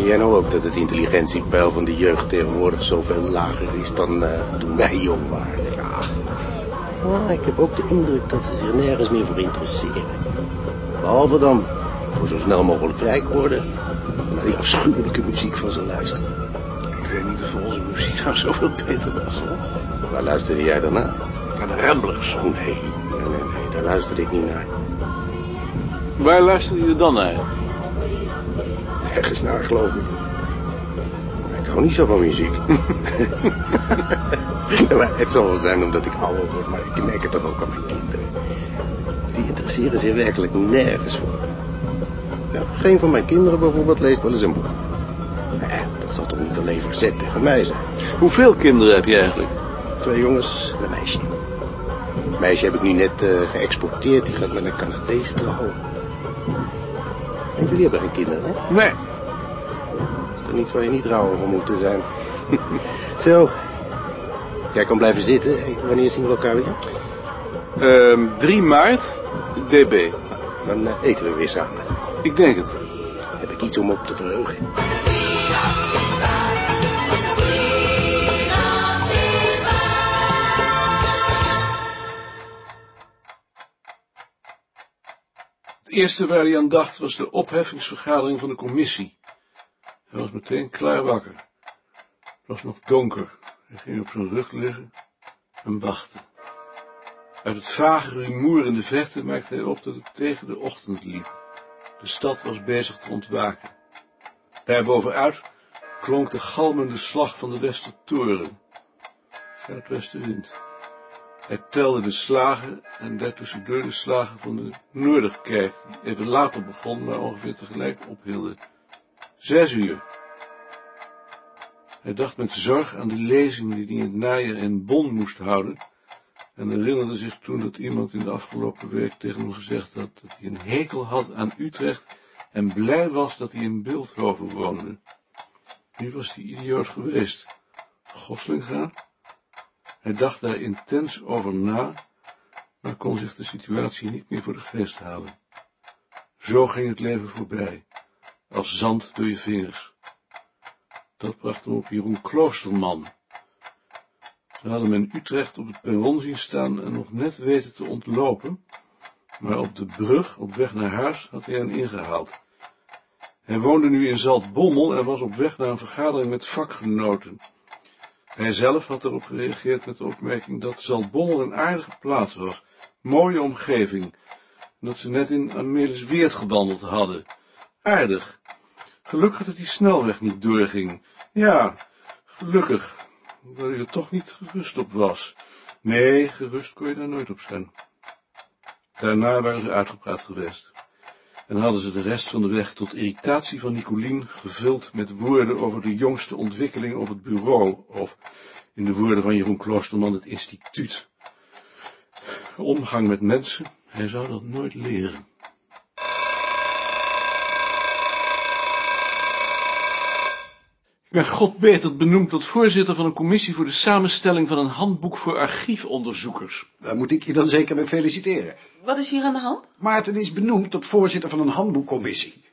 Vind jij nou ook dat het intelligentiepeil van de jeugd tegenwoordig zoveel lager is dan eh, toen wij jong waren? Ja. Maar ik heb ook de indruk dat ze zich nergens meer voor interesseren. Behalve dan voor zo snel mogelijk rijk worden en naar die afschuwelijke muziek van ze luisteren. Ik weet niet of onze muziek nou zoveel beter was. Hoor. Waar luisterde jij dan naar? Naar de Ramblers. Oh nee, nee, nee, nee, daar luisterde ik niet naar. Waar luisterde je dan naar? Ergens naar, geloof ik. Ik hou niet zo van muziek. het zal wel zijn omdat ik ouder word, maar ik merk het toch ook aan mijn kinderen. Die interesseren zich werkelijk nergens voor. Nou, geen van mijn kinderen bijvoorbeeld leest wel eens een boek. Nee, dat zal toch niet alleen verzet tegen mij zijn. Hoeveel kinderen heb je eigenlijk? Twee jongens en een meisje. Het meisje heb ik nu net uh, geëxporteerd. Die gaat met een Canadees trouwen. En jullie hebben geen kinderen, hè? Nee. Is er niets waar je niet trouwen voor moet zijn? Zo. Jij kan blijven zitten. Wanneer zien we elkaar weer? Uh, 3 maart, DB. Dan uh, eten we weer samen. Ik denk het. Heb ik iets om op te verheugen. Het eerste waar hij aan dacht was de opheffingsvergadering van de commissie. Hij was meteen klaar wakker. Het was nog donker. Hij ging op zijn rug liggen en wachtte. Uit het vage rumoer in de verte maakte hij op dat het tegen de ochtend liep. De stad was bezig te ontwaken. Daarbovenuit klonk de galmende slag van de Westertoren. Zuidwestenwind. Hij telde de slagen en daartussendoor de slagen van de Noorderkerk, die even later begon, maar ongeveer tegelijk ophielden. Zes uur. Hij dacht met zorg aan de lezing die hij in het najaar in Bonn moest houden, en herinnerde zich toen dat iemand in de afgelopen week tegen hem gezegd had dat hij een hekel had aan Utrecht en blij was dat hij in Beeldhoven woonde. Wie was die idioot geweest? Goslinga? Hij dacht daar intens over na, maar kon zich de situatie niet meer voor de geest halen. Zo ging het leven voorbij, als zand door je vingers. Dat bracht hem op Jeroen Kloosterman. Ze hadden hem in Utrecht op het perron zien staan en nog net weten te ontlopen, maar op de brug, op weg naar huis, had hij hen ingehaald. Hij woonde nu in Zaltbommel en was op weg naar een vergadering met vakgenoten. Hij zelf had erop gereageerd met de opmerking dat Zaltbommel een aardige plaats was, mooie omgeving, en dat ze net in Amelis Weert gewandeld hadden. Aardig. Gelukkig dat die snelweg niet doorging. Ja, gelukkig, dat hij er toch niet gerust op was. Nee, gerust kon je daar nooit op zijn. Daarna waren ze uitgepraat geweest en hadden ze de rest van de weg tot irritatie van Nicolien gevuld met woorden over de jongste ontwikkeling op het bureau, of in de woorden van Jeroen Kloosterman het instituut. Omgang met mensen, hij zou dat nooit leren. Ik ben God beter benoemd tot voorzitter van een commissie voor de samenstelling van een handboek voor archiefonderzoekers. Daar moet ik je dan zeker mee feliciteren. Wat is hier aan de hand? Maarten is benoemd tot voorzitter van een handboekcommissie.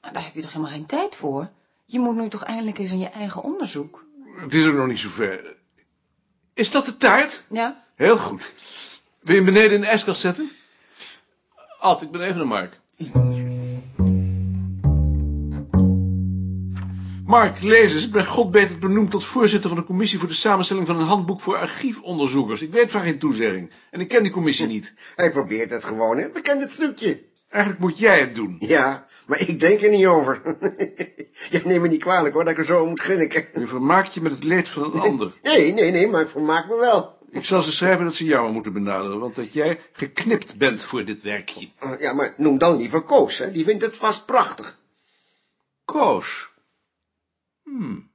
Maar daar heb je toch helemaal geen tijd voor? Je moet nu toch eindelijk eens aan je eigen onderzoek. Het is ook nog niet zover. Is dat de taart? Ja. Heel goed. Wil je hem beneden in de ijskast zetten? Ad, ik ben even naar Mark. Mark, lees eens. Ik ben God beter benoemd tot voorzitter van de commissie voor de samenstelling van een handboek voor archiefonderzoekers. Ik weet van geen toezegging. En ik ken die commissie niet. Hij probeert het gewoon, hè. We kennen het trucje. Eigenlijk moet jij het doen. Ja, maar ik denk er niet over. ja, neem me niet kwalijk, hoor, dat ik er zo moet grinniken. Je vermaakt je met het leed van een ander. Nee, nee, nee, maar ik vermaak me wel. Ik zal ze schrijven dat ze jou moeten benaderen, want dat jij geknipt bent voor dit werkje. Ja, maar noem dan liever Koos, hè. Die vindt het vast prachtig. Koos. Hmm.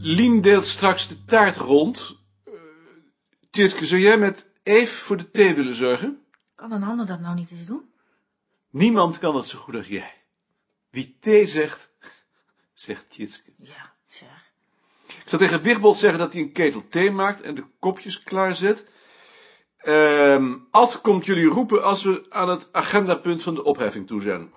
Lien deelt straks de taart rond. Uh, Tjitske, zou jij met Eve voor de thee willen zorgen? Kan een ander dat nou niet eens doen? Niemand kan dat zo goed als jij. Wie thee zegt, zegt Tjitske. Ja, zeg. Ik zal tegen Wigbold zeggen dat hij een ketel thee maakt en de kopjes klaarzet. Ehm Ad komt jullie roepen als we aan het agendapunt van de opheffing toe zijn.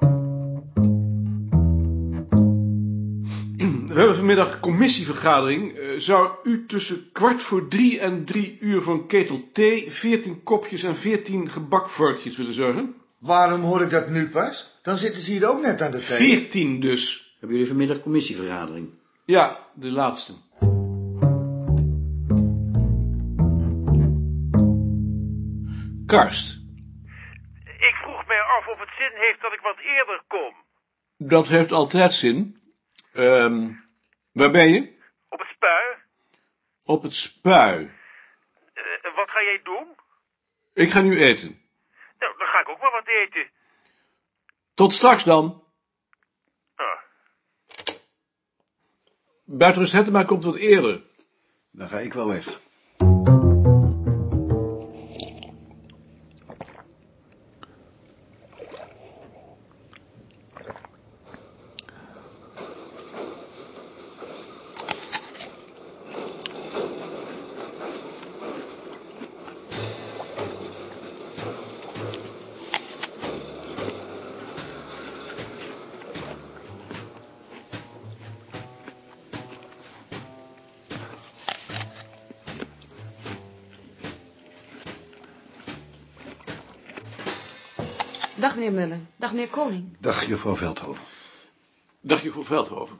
We hebben vanmiddag commissievergadering. Eh, zou u tussen kwart voor drie en drie uur voor een ketel thee, veertien kopjes en veertien gebakvorkjes willen zorgen? Waarom hoor ik dat nu pas? Dan zitten ze hier ook net aan de thee. Veertien dus. Hebben jullie vanmiddag commissievergadering? Ja, de laatste. Karst, Ik vroeg mij af of het zin heeft dat ik wat eerder kom. dat heeft altijd zin. Ehm, waar ben je? Op het spui. Op het spui. Eh, wat ga jij doen? Ik ga nu eten. Nou, dan ga ik ook maar wat eten. Tot straks dan. Ah. Buitenrust Hettema komt wat eerder. Dan ga ik wel weg. Dag meneer Muller. Dag meneer Koning. Dag, juffrouw Veldhoven. Dag juffrouw Veldhoven.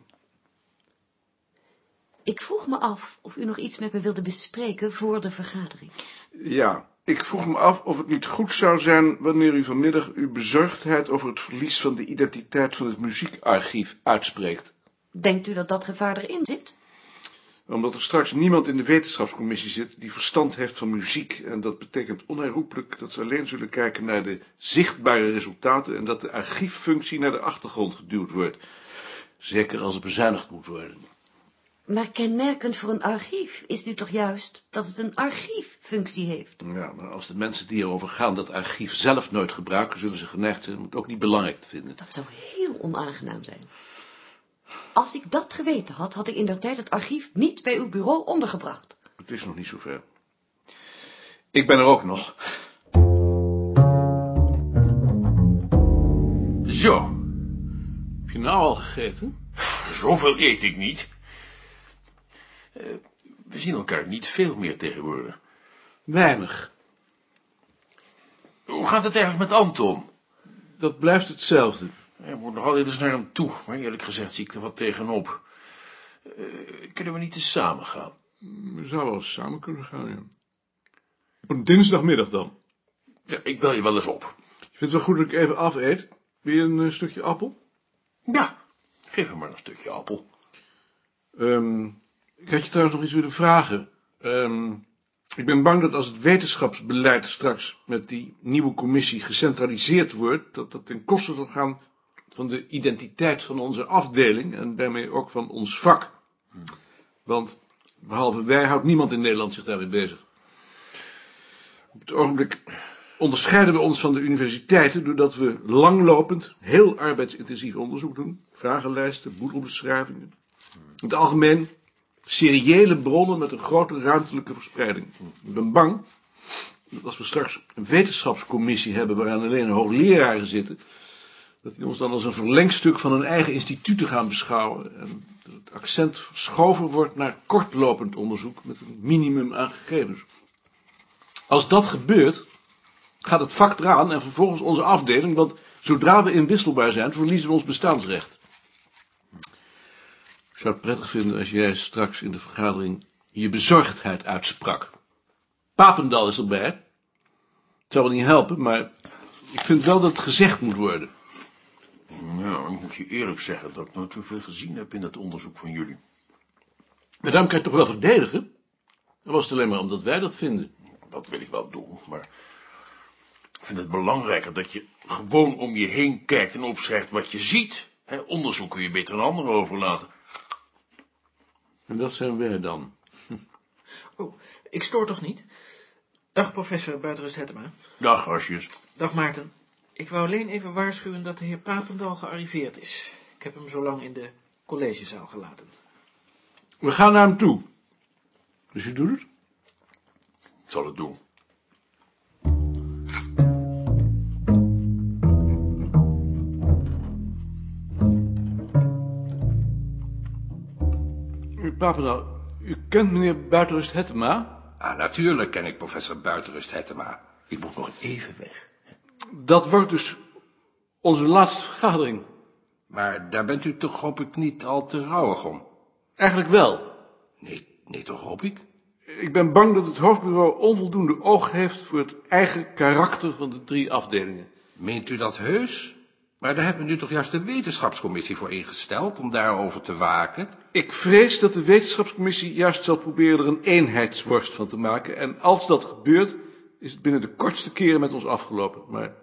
Ik vroeg me af of u nog iets met me wilde bespreken voor de vergadering. Ja, ik vroeg me af of het niet goed zou zijn wanneer u vanmiddag uw bezorgdheid over het verlies van de identiteit van het muziekarchief uitspreekt. Denkt u dat dat gevaar erin zit? Omdat er straks niemand in de wetenschapscommissie zit die verstand heeft van muziek. En dat betekent onherroepelijk dat ze alleen zullen kijken naar de zichtbare resultaten en dat de archieffunctie naar de achtergrond geduwd wordt. Zeker als er bezuinigd moet worden. Maar kenmerkend voor een archief is nu toch juist dat het een archieffunctie heeft. Ja, maar als de mensen die erover gaan dat archief zelf nooit gebruiken, zullen ze geneigd zijn om het ook niet belangrijk te vinden. Dat zou heel onaangenaam zijn. Als ik dat geweten had, had ik in der tijd het archief niet bij uw bureau ondergebracht. Het is nog niet zover. Ik ben er ook nog. Zo, Heb je nou al gegeten? zoveel eet ik niet. Eh, we zien elkaar niet veel meer tegenwoordig. Weinig. Hoe gaat het eigenlijk met Anton? Dat blijft hetzelfde. Hij moet nog altijd eens naar hem toe, maar eerlijk gezegd zie ik er wat tegenop. Eh, kunnen we niet eens samen gaan? We zouden wel samen kunnen gaan, ja. Op een dinsdagmiddag dan. Ja, ik bel je wel eens op. Je vindt het wel goed dat ik even afeet? Wil je een eh, stukje appel? Ja, geef hem maar een stukje appel. Ehm, ik had je trouwens nog iets willen vragen. Ehm, ik ben bang dat als het wetenschapsbeleid straks met die nieuwe commissie gecentraliseerd wordt, dat dat ten koste zal gaan van de identiteit van onze afdeling en daarmee ook van ons vak. Want behalve wij houdt niemand in Nederland zich daarmee bezig. Op het ogenblik onderscheiden we ons van de universiteiten doordat we langlopend, heel arbeidsintensief onderzoek doen. Vragenlijsten, boedelbeschrijvingen. In het algemeen seriële bronnen met een grote ruimtelijke verspreiding. Ik ben bang dat als we straks een wetenschapscommissie hebben waaraan alleen hoogleraren zitten, dat die ons dan als een verlengstuk van een eigen instituut gaan beschouwen en dat het accent verschoven wordt naar kortlopend onderzoek met een minimum aan gegevens. Als dat gebeurt, gaat het vak eraan en vervolgens onze afdeling, want zodra we inwisselbaar zijn, verliezen we ons bestaansrecht. Ik zou het prettig vinden als jij straks in de vergadering je bezorgdheid uitsprak. Papendal is erbij. Het zou wel niet helpen, maar ik vind wel dat het gezegd moet worden. Nou, ik moet je eerlijk zeggen dat ik nooit zoveel gezien heb in het onderzoek van jullie. Maar daarom kan je het toch wel verdedigen? Dan was het alleen maar omdat wij dat vinden. Dat wil ik wel doen, maar ik vind het belangrijker dat je gewoon om je heen kijkt en opschrijft wat je ziet. Hè, onderzoek kun je beter aan anderen overlaten. En dat zijn wij dan. Oh, ik stoor toch niet? Dag, professor Buitenrust Hettema. Dag, Asjes. Dag, Maarten. Ik wou alleen even waarschuwen dat de heer Papendal gearriveerd is. Ik heb hem zo lang in de collegezaal gelaten. We gaan naar hem toe. Dus je doet het? Ik zal het doen. Meneer Papendal, u kent meneer Buitenrust Hettema? Ah, natuurlijk ken ik professor Buitenrust Hettema. Ik moet nog even weg. Dat wordt dus onze laatste vergadering. Maar daar bent u toch, hoop ik, niet al te rouwig om? Eigenlijk wel. Nee, nee toch, hoop ik? Ik ben bang dat het hoofdbureau onvoldoende oog heeft voor het eigen karakter van de drie afdelingen. Meent u dat heus? Maar daar hebben we nu toch juist de wetenschapscommissie voor ingesteld om daarover te waken? Ik vrees dat de wetenschapscommissie juist zal proberen er een eenheidsworst van te maken. En als dat gebeurt, is het binnen de kortste keren met ons afgelopen. Maar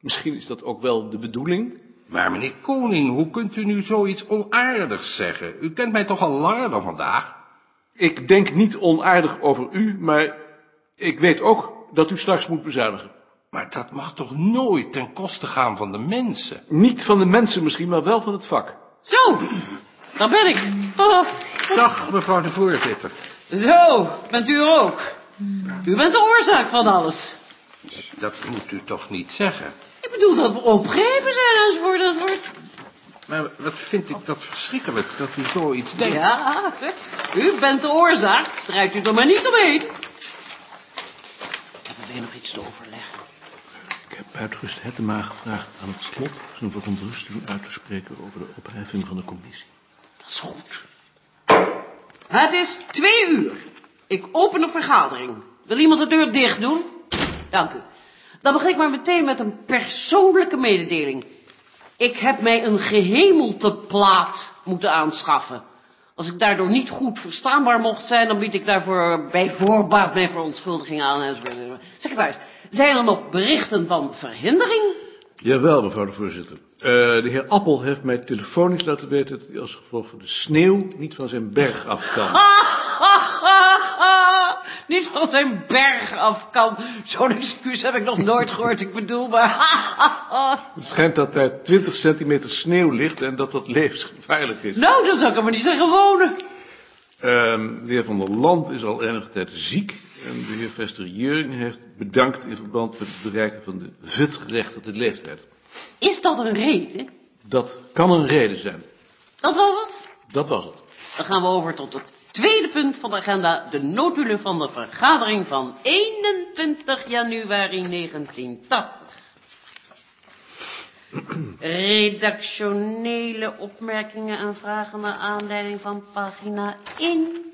misschien is dat ook wel de bedoeling. Maar meneer Koning, hoe kunt u nu zoiets onaardigs zeggen? U kent mij toch al langer dan vandaag? Ik denk niet onaardig over u, maar ik weet ook dat u straks moet bezuinigen. Maar dat mag toch nooit ten koste gaan van de mensen? Niet van de mensen misschien, maar wel van het vak. Zo, daar ben ik. Oh. Dag, mevrouw de voorzitter. Zo, bent u er ook? U bent de oorzaak van alles. Dat moet u toch niet zeggen? Ik bedoel dat we opgeven zijn enzovoort enzovoort. Maar wat vind ik dat verschrikkelijk dat u zoiets denkt? Ja, u bent de oorzaak. Draait u er maar niet omheen. Hebben we weer nog iets te overleggen? Ik heb buitenrust Hettema gevraagd aan het slot zijn verontrusting uit te spreken over de opheffing van de commissie. Dat is goed. Het is twee uur. Ik open de vergadering. Wil iemand de deur dicht doen? Dank u. Dan begin ik maar meteen met een persoonlijke mededeling. Ik heb mij een gehemelte plaat moeten aanschaffen. Als ik daardoor niet goed verstaanbaar mocht zijn, dan bied ik daarvoor bij voorbaat mijn verontschuldiging aan. Secretaris, zijn er nog berichten van verhindering? Jawel, mevrouw de voorzitter. Uh, de heer Appel heeft mij telefonisch laten weten dat hij als gevolg van de sneeuw niet van zijn berg af kan. niet van zijn berg af kan. Zo'n excuus heb ik nog nooit gehoord, ik bedoel maar... het schijnt dat daar 20 centimeter sneeuw ligt en dat dat levensgevaarlijk is. Nou, dan zou ik hem maar niet zeggen wonen. Uh, de heer Van der Land is al enige tijd ziek en de heer Vester Jeuring heeft bedankt in verband met het bereiken van de VUT-gerechtigde leeftijd. Is dat een reden? Dat kan een reden zijn. Dat was het? Dat was het. Dan gaan we over tot het tweede punt van de agenda, de notulen van de vergadering van 21 januari 1980. Redactionele opmerkingen en vragen naar aanleiding van pagina 1